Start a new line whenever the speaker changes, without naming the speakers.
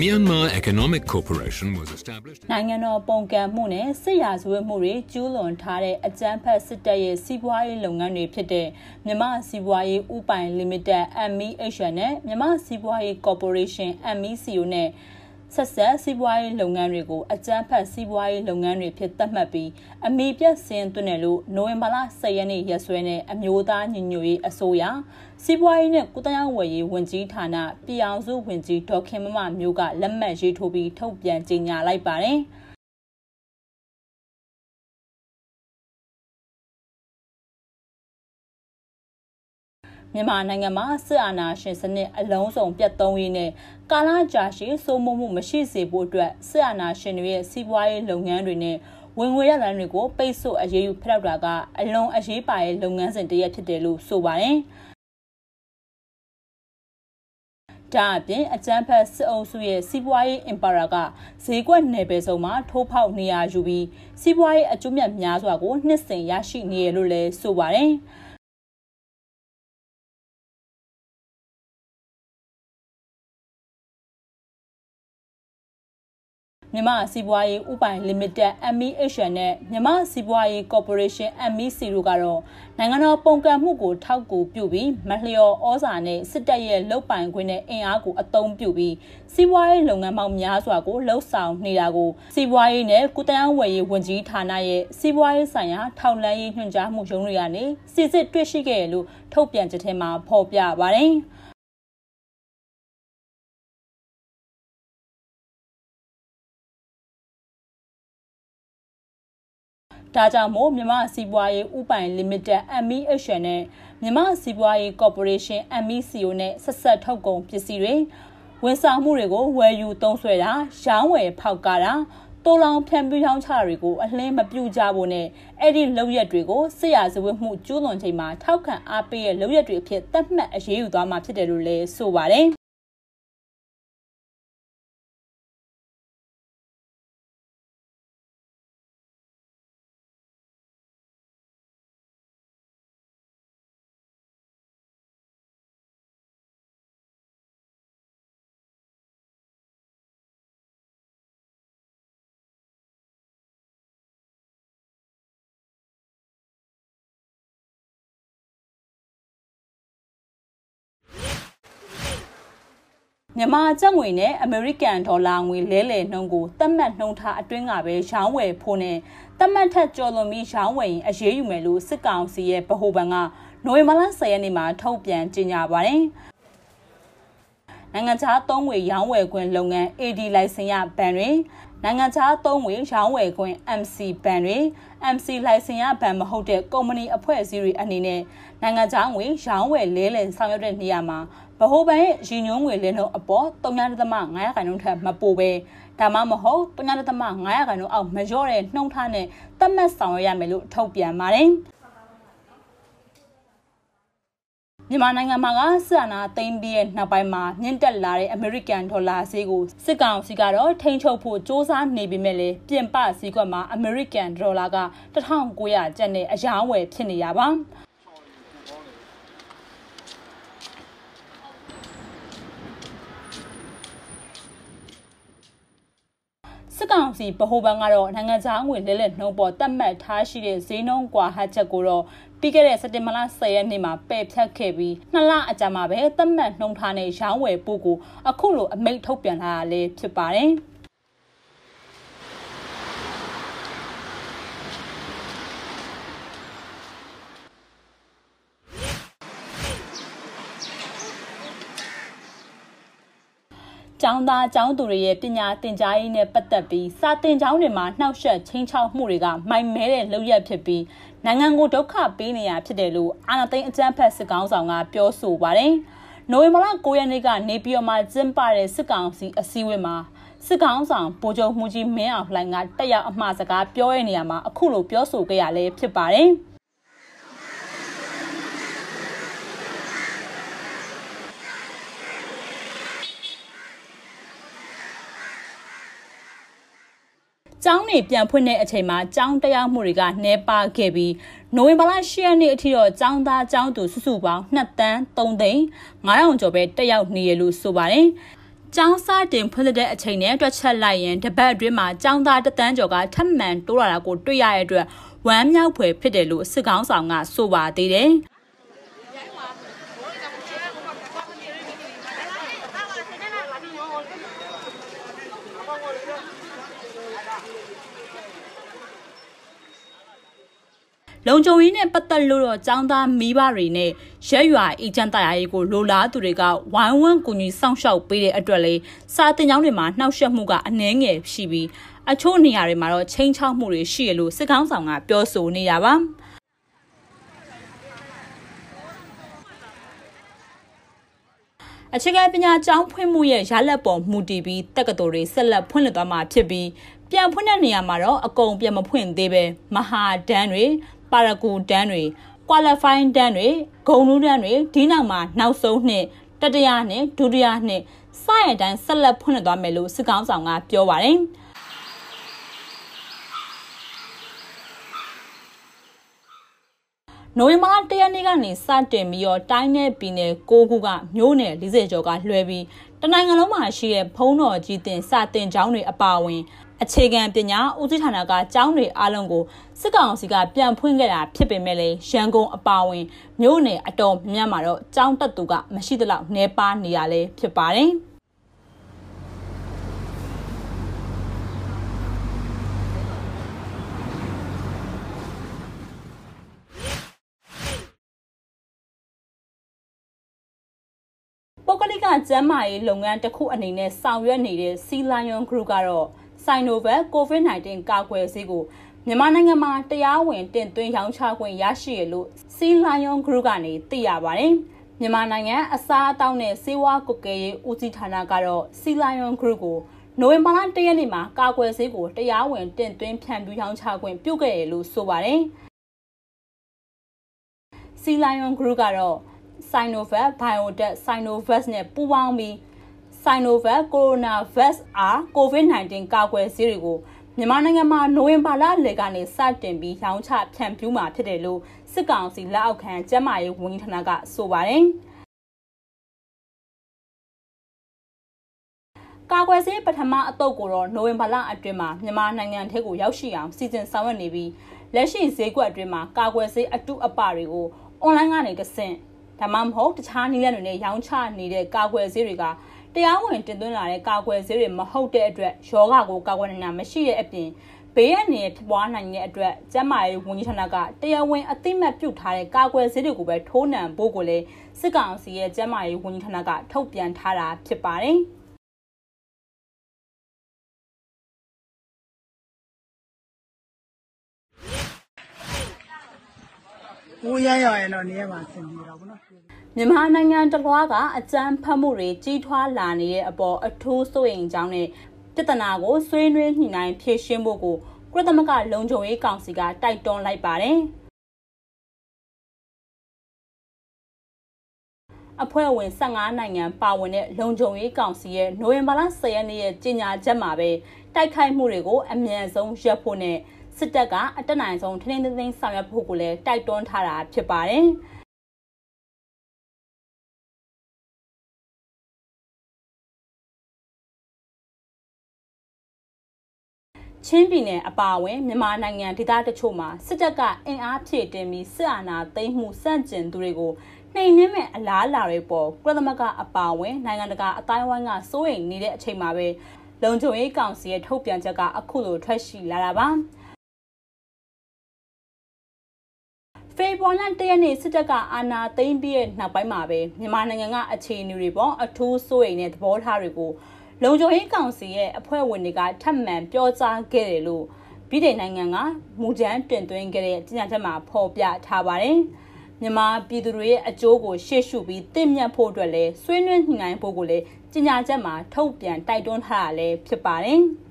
Myanmar Economic Corporation was established
နိုင်ငံတော်ပုံကံမှုနဲ့စစ်ရာဇဝတ်မှုတွေကျူးလွန်ထားတဲ့အကြမ်းဖက်စစ်တပ်ရဲ့စီးပွားရေးလုပ်ငန်းတွေဖြစ်တဲ့မြန်မာစီးပွားရေးဥပိုင် Limited MEHN နဲ့မြန်မာစီးပွားရေး Corporation MECO နဲ့ ဆက်ဆက်စီးပွားရေးလုပ်ငန်းတွေကိုအကြမ်းဖက်စီးပွားရေးလုပ်ငန်းတွေဖြစ်သတ်မှတ်ပြီးအမိပြတ်စင်းသွင်းတယ်လို့နိုဝင်ဘာလ10ရက်နေ့ရက်စွဲနဲ့အမျိုးသားညီညွတ်ရေးအစိုးရစီးပွားရေးနဲ့ကုသရေးဝယ်ရေးဝန်ကြီးဌာနပြည်အောင်စုဝန်ကြီးဒေါက်ခင်မမမျိုးကလက်မှတ်ရေးထိုးပြီးထုတ်ပြန်ကြေညာလိုက်ပါတယ်။ မြန်မာနိုင်ငံမှာစစ်အာဏာရှင်စနစ်အလုံးစုံပြတ်သုံးရေးနဲ့ကာလကြာရှည်စိုးမိုးမှုမရှိစေဖို့အတွက်စစ်အာဏာရှင်တွေရဲ့စီးပွားရေးလုပ်ငန်းတွေနဲ့ဝင်ငွေရလမ်းတွေကိုပိတ်ဆို့အရေးယူဖျက်တာကအလွန်အရေးပါတဲ့လုပ်ငန်းစဉ်တစ်ရပ်ဖြစ်တယ်လို့ဆိုပါတယ်။ဒါအပြင်အကြမ်းဖက်စစ်အုပ်စုရဲ့စီးပွားရေးအင်ပါယာကဈေးကွက်နယ်ပယ်စုံမှာထိုးဖောက်နေရယူပြီးစီးပွားရေးအကျိုးမြတ်များစွာကိုနှစ်စဉ်ရရှိနေရလို့လည်းဆိုပါတယ်။ မြမစီးပွားရေးဥပိုင် Limited MEHN နဲ့မြမစီးပွားရေး Corporation MEC တို့ကတော့နိုင်ငံတော်ပုံကံမှုကိုထောက်ကူပြုပြီးမလျော်ဩဇာနဲ့စစ်တပ်ရဲ့လုတ်ပိုင်ခွင့်နဲ့အင်အားကိုအသုံးပြုပြီးစီးပွားရေးလုပ်ငန်းပေါင်းများစွာကိုလှုပ်ဆောင်နေတာကိုစီးပွားရေးနဲ့ကုသရေးဝယ်ရေးဝန်ကြီးဌာနရဲ့စီးပွားရေးဆိုင်ရာထောက်လှမ်းရေးညွှန်ကြားမှုရုံးတွေကနေစစ်စစ်တွေ့ရှိခဲ့လို့ထုတ်ပြန်ချက်ထဲမှာဖော်ပြပါတယ်။ ဒါကြောင့်မို့မြမစီးပွားရေးဥပိုင် Limited MEHN နဲ့မြမစီးပွားရေး Corporation MECO နဲ့ဆက်ဆက်ထုတ်ကုန်ပစ္စည်းတွေဝန်ဆောင်မှုတွေကိုဝယ်ယူသုံးစွဲတာရောင်းဝယ်ဖောက်ကားတာတိုးလောင်ဖြန့်ပြူးချောင်းချတာတွေကိုအလင်းမပြူကြဖို့နဲ့အဲ့ဒီလောက်ရက်တွေကိုစစ်ရာဇဝတ်မှုကျူးလွန်ချိန်မှာထောက်ခံအားပေးတဲ့လောက်ရက်တွေအဖြစ်သတ်မှတ်အရေးယူသွားမှာဖြစ်တယ်လို့လည်းဆိုပါတယ် မြန်မာကျပ်ငွေနဲ့အမေရိကန်ဒေါ်လာငွေလဲလှယ်နှုန်းကိုသတ်မှတ်နှုန်းထားအတွင်းကပဲရောင်းဝယ်ဖို့နဲ့သတ်မှတ်ထက်ကျော်လွန်ပြီးရောင်းဝယ်ရင်အရေးယူမယ်လို့စစ်ကောင်စီရဲ့ဗဟိုဘဏ်ကနိုဝင်ဘာလ10ရက်နေ့မှာထုတ်ပြန်ကြေညာပါတယ်။နိုင်ငံခြားသုံးငွေရောင်းဝယ်ခွင့်လုပ်ငန်း AD လိုင်စင်ရဘဏ်တွေနိုင်ငံခြားသုံးငွေရောင်းဝယ်ခွင့် MC ဘဏ်တွေ MC လိုင်စင်ရဘဏ်မဟုတ်တဲ့ကုမ္ပဏီအဖွဲ့အစည်းတွေအနေနဲ့နိုင်ငံခြားငွေရောင်းဝယ်လဲလှယ်ဆောင်ရွက်တဲ့နေရာမှာ ဗဟိုဘဏ်ရဲ့ရည်ညွှန်းငွေလင်းနှုန်းအပေါ်3.5ရာခိုင်နှုန်းထက်မပိုဘဲဒါမှမဟုတ်3.5ရာခိုင်နှုန်းအောက်မလျော့တဲ့နှုန်းထားနဲ့သတ်မှတ်ဆောင်ရွက်ရမယ်လို့ထုတ်ပြန်ပါတယ်မြန်မာနိုင်ငံမှာကစစ်အာဏာသိမ်းပြီးတဲ့နောက်ပိုင်းမှာမြင့်တက်လာတဲ့အမေရိကန်ဒေါ်လာဈေးကိုစစ်ကောင်စီကတော့ထိန်းချုပ်ဖို့စ조사နေပေမဲ့လည်းပြင်ပဈေးကွက်မှာအမေရိကန်ဒေါ်လာက1900ကျပ်နဲ့အယောင်းဝယ်ဖြစ်နေရပါ စစ်ကောင်စီဗဟိုဘဏ်ကတော့နိုင်ငံခြားငွေလဲလှယ်နှုန်းပေါ်တတ်မှတ်ထားရှိတဲ့ဈေးနှုန်းကွာဟချက်ကိုတော့ပြီးခဲ့တဲ့စက်တင်ဘာလ10ရက်နေ့မှာပယ်ဖြတ်ခဲ့ပြီးနှစ်လအကြာမှာပဲသတ်မှတ်နှုန်းထားနဲ့ရောင်းဝယ်ပို့ကိုအခုလိုအမိန့်ထုတ်ပြန်လာတာလည်းဖြစ်ပါတယ်။ ကျောင်းသားကျောင်းသူတွေရဲ့ပညာသင်ကြားရေးနဲ့ပတ်သက်ပြီးစာသင်ကျောင်းတွေမှာနှောက်ယှက်ချင်းချောက်မှုတွေကမိုင်မဲတဲ့လုပ်ရက်ဖြစ်ပြီးနိုင်ငံကိုဒုက္ခပေးနေရဖြစ်တယ်လို့အာဏာသိမ်းအကြမ်းဖက်စစ်ကောင်ဆောင်ကပြောဆိုပါတယ်။နိုဝင်ဘာလ9ရက်နေ့ကနေပြည်တော်မှာကျင်းပတဲ့စစ်ကောင်စီအစည်းအဝေးမှာစစ်ကောင်ဆောင်ဗိုလ်ချုပ်မှုကြီးမင်းအောင်လှိုင်ကတက်ရောက်အမှားစကားပြောရနေရမှာအခုလိုပြောဆိုခဲ့ရလဲဖြစ်ပါတယ်။ ကျောင်းတွေပြန်ဖွင့်တဲ့အချိန်မှာကျောင်းတရားမှုတွေကနှဲပါခဲ့ပြီးနိုဝင်ဘာလ10ရက်နေ့အထိတော့ကျောင်းသားကျောင်းသူစုစုပေါင်း2တန်း3သိန်း900ကျော်ပဲတက်ရောက်နေရလို့ဆိုပါတယ်။ဒကျောင်းစားတင်ဖွင့်တဲ့အချိန်နဲ့တွက်ချက်လိုက်ရင်တပတ်အတွင်းမှာကျောင်းသားတသန်းကျော်ကထပ်မံတိုးလာတာကိုတွေ့ရတဲ့အတွက်ဝမ်းမြောက်ဖွယ်ဖြစ်တယ်လို့စစ်ကောင်းဆောင်ကဆိုပါသေးတယ်။ လုံခြုံရေးနဲ့ပတ်သက်လို့တော့ចောင်းသားမိဘတွေနဲ့ရက်ရွာအေဂျင့်တရားရေးကိုလိုလားသူတွေကဝိုင်းဝန်းကူညီစောင့်ရှောက်ပေးတဲ့အတွက်လေစာတင်ကျောင်းတွေမှာနှောက်ယှက်မှုကအနှဲငယ်ရှိပြီးအချို့နေရာတွေမှာတော့ချိန်ချောက်မှုတွေရှိရလို့စစ်ကောင်းဆောင်ကပြောဆိုနေတာပါအခြေခံပညာကျောင်းဖွင့်မှုရဲ့ရလက်ပေါ်မူတည်ပြီးတက္ကသိုလ်တွေဆက်လက်ဖွင့်လှစ်သွားမှာဖြစ်ပြီးပြန်ဖွင့်တဲ့နေရာမှာတော့အကုန်ပြန်မဖွင့်သေးပဲမဟာဒန်းတွေ ပါရဂူတန်းတွေ qualifying တန်းတွေဂုံနူးတန်းတွေဒီနောက်မှာနောက်ဆုံးနှစ်တတိယနှစ်ဒုတိယနှစ်စရတဲ့အတိုင်းဆက်လက်ဖွင့်လှစ်သွားမယ်လို့စစ်ကောင်းဆောင်ကပြောပါတယ်နိုဝင်ဘာလ၁ရက်နေ့ကနေစတင်ပြီးတော့တိုင်းနယ်ပြည်နယ်၉ခုကမြို့နယ်40ကျော်ကလွှဲပြီးတနိုင်ငံလုံးမှာရှိတဲ့ဘုံတော်ကြီးတင်စတင်ကျောင်းတွေအပါအဝင် အခြေခံပညာဦးစီးဌာနကကျောင်းတွေအားလုံးကိုစစ်ကောင်စီကပြန်ဖွင့်ခဲ့တာဖြစ်ပေမဲ့လည်းရန်ကုန်အပါအဝင်မြို့နယ်အတော်များများမှာတော့ကျောင်းတက်သူကမရှိသလောက်နှဲပါနေရလဲဖြစ်ပါတယ်။ပုဂ္ဂလိကကျန်းမာရေးလုပ်ငန်းတစ်ခုအနေနဲ့ဆောင်ရွက်နေတဲ့ Sea Lion Group ကတော့ Sinovac COVID-19 ကာကွယ်ဆေးကိုမြန်မာနိုင်ငံမှာတရားဝင်တင်သွင်းရောင်းချခွင့်ရရှိရလို့ Sea Lion Group ကနေသိရပါတယ်။မြန်မာနိုင်ငံအစားအသောက်နဲ့ဆေးဝါးကွက်ကဲရေးဦးစီးဌာနကတော့ Sea Lion Group ကိုနိုဝင်ဘာလ၁ရက်နေ့မှာကာကွယ်ဆေးကိုတရားဝင်တင်သွင်းဖြန့်ဖြူးရောင်းချခွင့်ပြုခဲ့ရလို့ဆိုပါတယ်။ Sea Lion Group ကတော့ Sinovac Biotech Sinovac နဲ့ပူးပေါင်းပြီး Sinovac Coronavac R COVID-19 ကာကွယ်ဆေးတွေကိုမြန်မာနိုင်ငံမှာနိုဝင်ဘာလလယ်ကနေစတင်ပြီးရောင်းချဖြန့်ဖြူးမှာဖြစ်တယ်လို့စစ်ကောင်စီလက်အောက်ခံကျန်းမာရေးဝန်ကြီးဌာနကဆိုပါတယ်။ကာကွယ်ဆေးပထမအတုပ်ကိုတော့နိုဝင်ဘာလအတွင်းမှာမြန်မာနိုင်ငံထဲကိုရောက်ရှိအောင်စီစဉ်ဆောင်ရွက်နေပြီးလက်ရှိဈေးကွက်အတွင်းမှာကာကွယ်ဆေးအတုအပတွေကိုအွန်လိုင်းကနေတဆင့်ဒါမှမဟုတ်တခြားနည်းလမ်းတွေနဲ့ရောင်းချနေတဲ့ကာကွယ်ဆေးတွေက တရားဝင်တင်သွင်းလာတဲ့ကာကွယ်ဆေးတွေမဟုတ်တဲ့အတွက်ယောဂကိုကာကွယ်နိုင်တာမရှိတဲ့အပြင်ဘေးရန်နေဖြစ်ပွားနိုင်တဲ့အတွက်ကျန်းမာရေးဝန်ကြီးဌာနကတရားဝင်အသိမှတ်ပြုထားတဲ့ကာကွယ်ဆေးတွေကိုပဲထိုးနှံဖို့ကိုလည်းစစ်ကောင်စီရဲ့ကျန်းမာရေးဝန်ကြီးဌာနကထုတ်ပြန်ထားတာဖြစ်ပါတယ်။
ဟိုရရရင်တော့နေရာမှာဆင်ပြေတော့ဗောနော်
မြန်မာနိုင်ငံတလွှားကအကြမ်းဖက်မှုတွေကြီးထွားလာနေတဲ့အပေါ်အထူးစိုးရိမ်ကြောင်းနဲ့ပြဿနာကိုဆွေးနွေးညှိနှိုင်းဖြေရှင်းဖို့ကိုကုလသမဂ္ဂလုံခြုံရေးကောင်စီကတိုက်တွန်းလိုက်ပါတယ်အဖွဲ့ဝင်15နိုင်ငံပါဝင်တဲ့လုံခြုံရေးကောင်စီရဲ့နိုဝင်ဘာလ10ရက်နေ့ရဲ့ကြေညာချက်မှာပဲတိုက်ခိုက်မှုတွေကိုအမြန်ဆုံးရပ်ဖို့နဲ့စစ်တပ်ကအတက်နိုင်ဆုံးထင်းထင်းထင်းဆောင်ရွက်ဖို့ကိုလည်းတိုက်တွန်းထားတာဖြစ်ပါတယ်။ ချင်းပြည်နယ်အပါအဝင်မြန်မာနိုင်ငံဒေသတချို့မှာစစ်တပ်ကအင်အားဖြည့်တင်းပြီးစစ်အာဏာသိမ်းမှုစန့်ကျင်သူတွေကိုနှိမ်နင်းမဲ့အလားအလာတွေပေါ်ကုလသမဂ္ဂအပါအဝင်နိုင်ငံတကာအတိုင်းအဝိုင်းကစိုးရိမ်နေတဲ့အချိန်မှာပဲလုံခြုံရေးကောင်စီရဲ့ထုတ်ပြန်ချက်ကအခုလိုထွက်ရှိလာတာပါဖေဖော်ဝါရီလ၁ရက်နေ့စစ်တပ်ကအာဏာသိမ်းပြီးတဲ့နောက်ပိုင်းမှာပဲမြန်မာနိုင်ငံကအခြေအနေတွေပေါ်အထူးစိုးရိမ်တဲ့သဘောထားတွေကို လုံခြုံရေးကောင်စီရဲ့အဖွဲ့ဝင်တွေကထပ်မံပြောကြားခဲ့တယ်လို့ပြည်ထောင်နိုင်ငံကမူကြမ်းတင်သွင်းခဲ့တဲ့ကြေညာချက်မှာဖော်ပြထားပါတယ်။မြန်မာပြည်သူတွေရဲ့အကျိုးကိုရှေ့ရှုပြီးတင့်မြတ်ဖို့အတွက်လည်းဆွေးနွေးညှိနှိုင်းဖို့ကိုလည်းကြေညာချက်မှာထုတ်ပြန်တိုက်တွန်းထားတာလည်းဖြစ်ပါတယ်။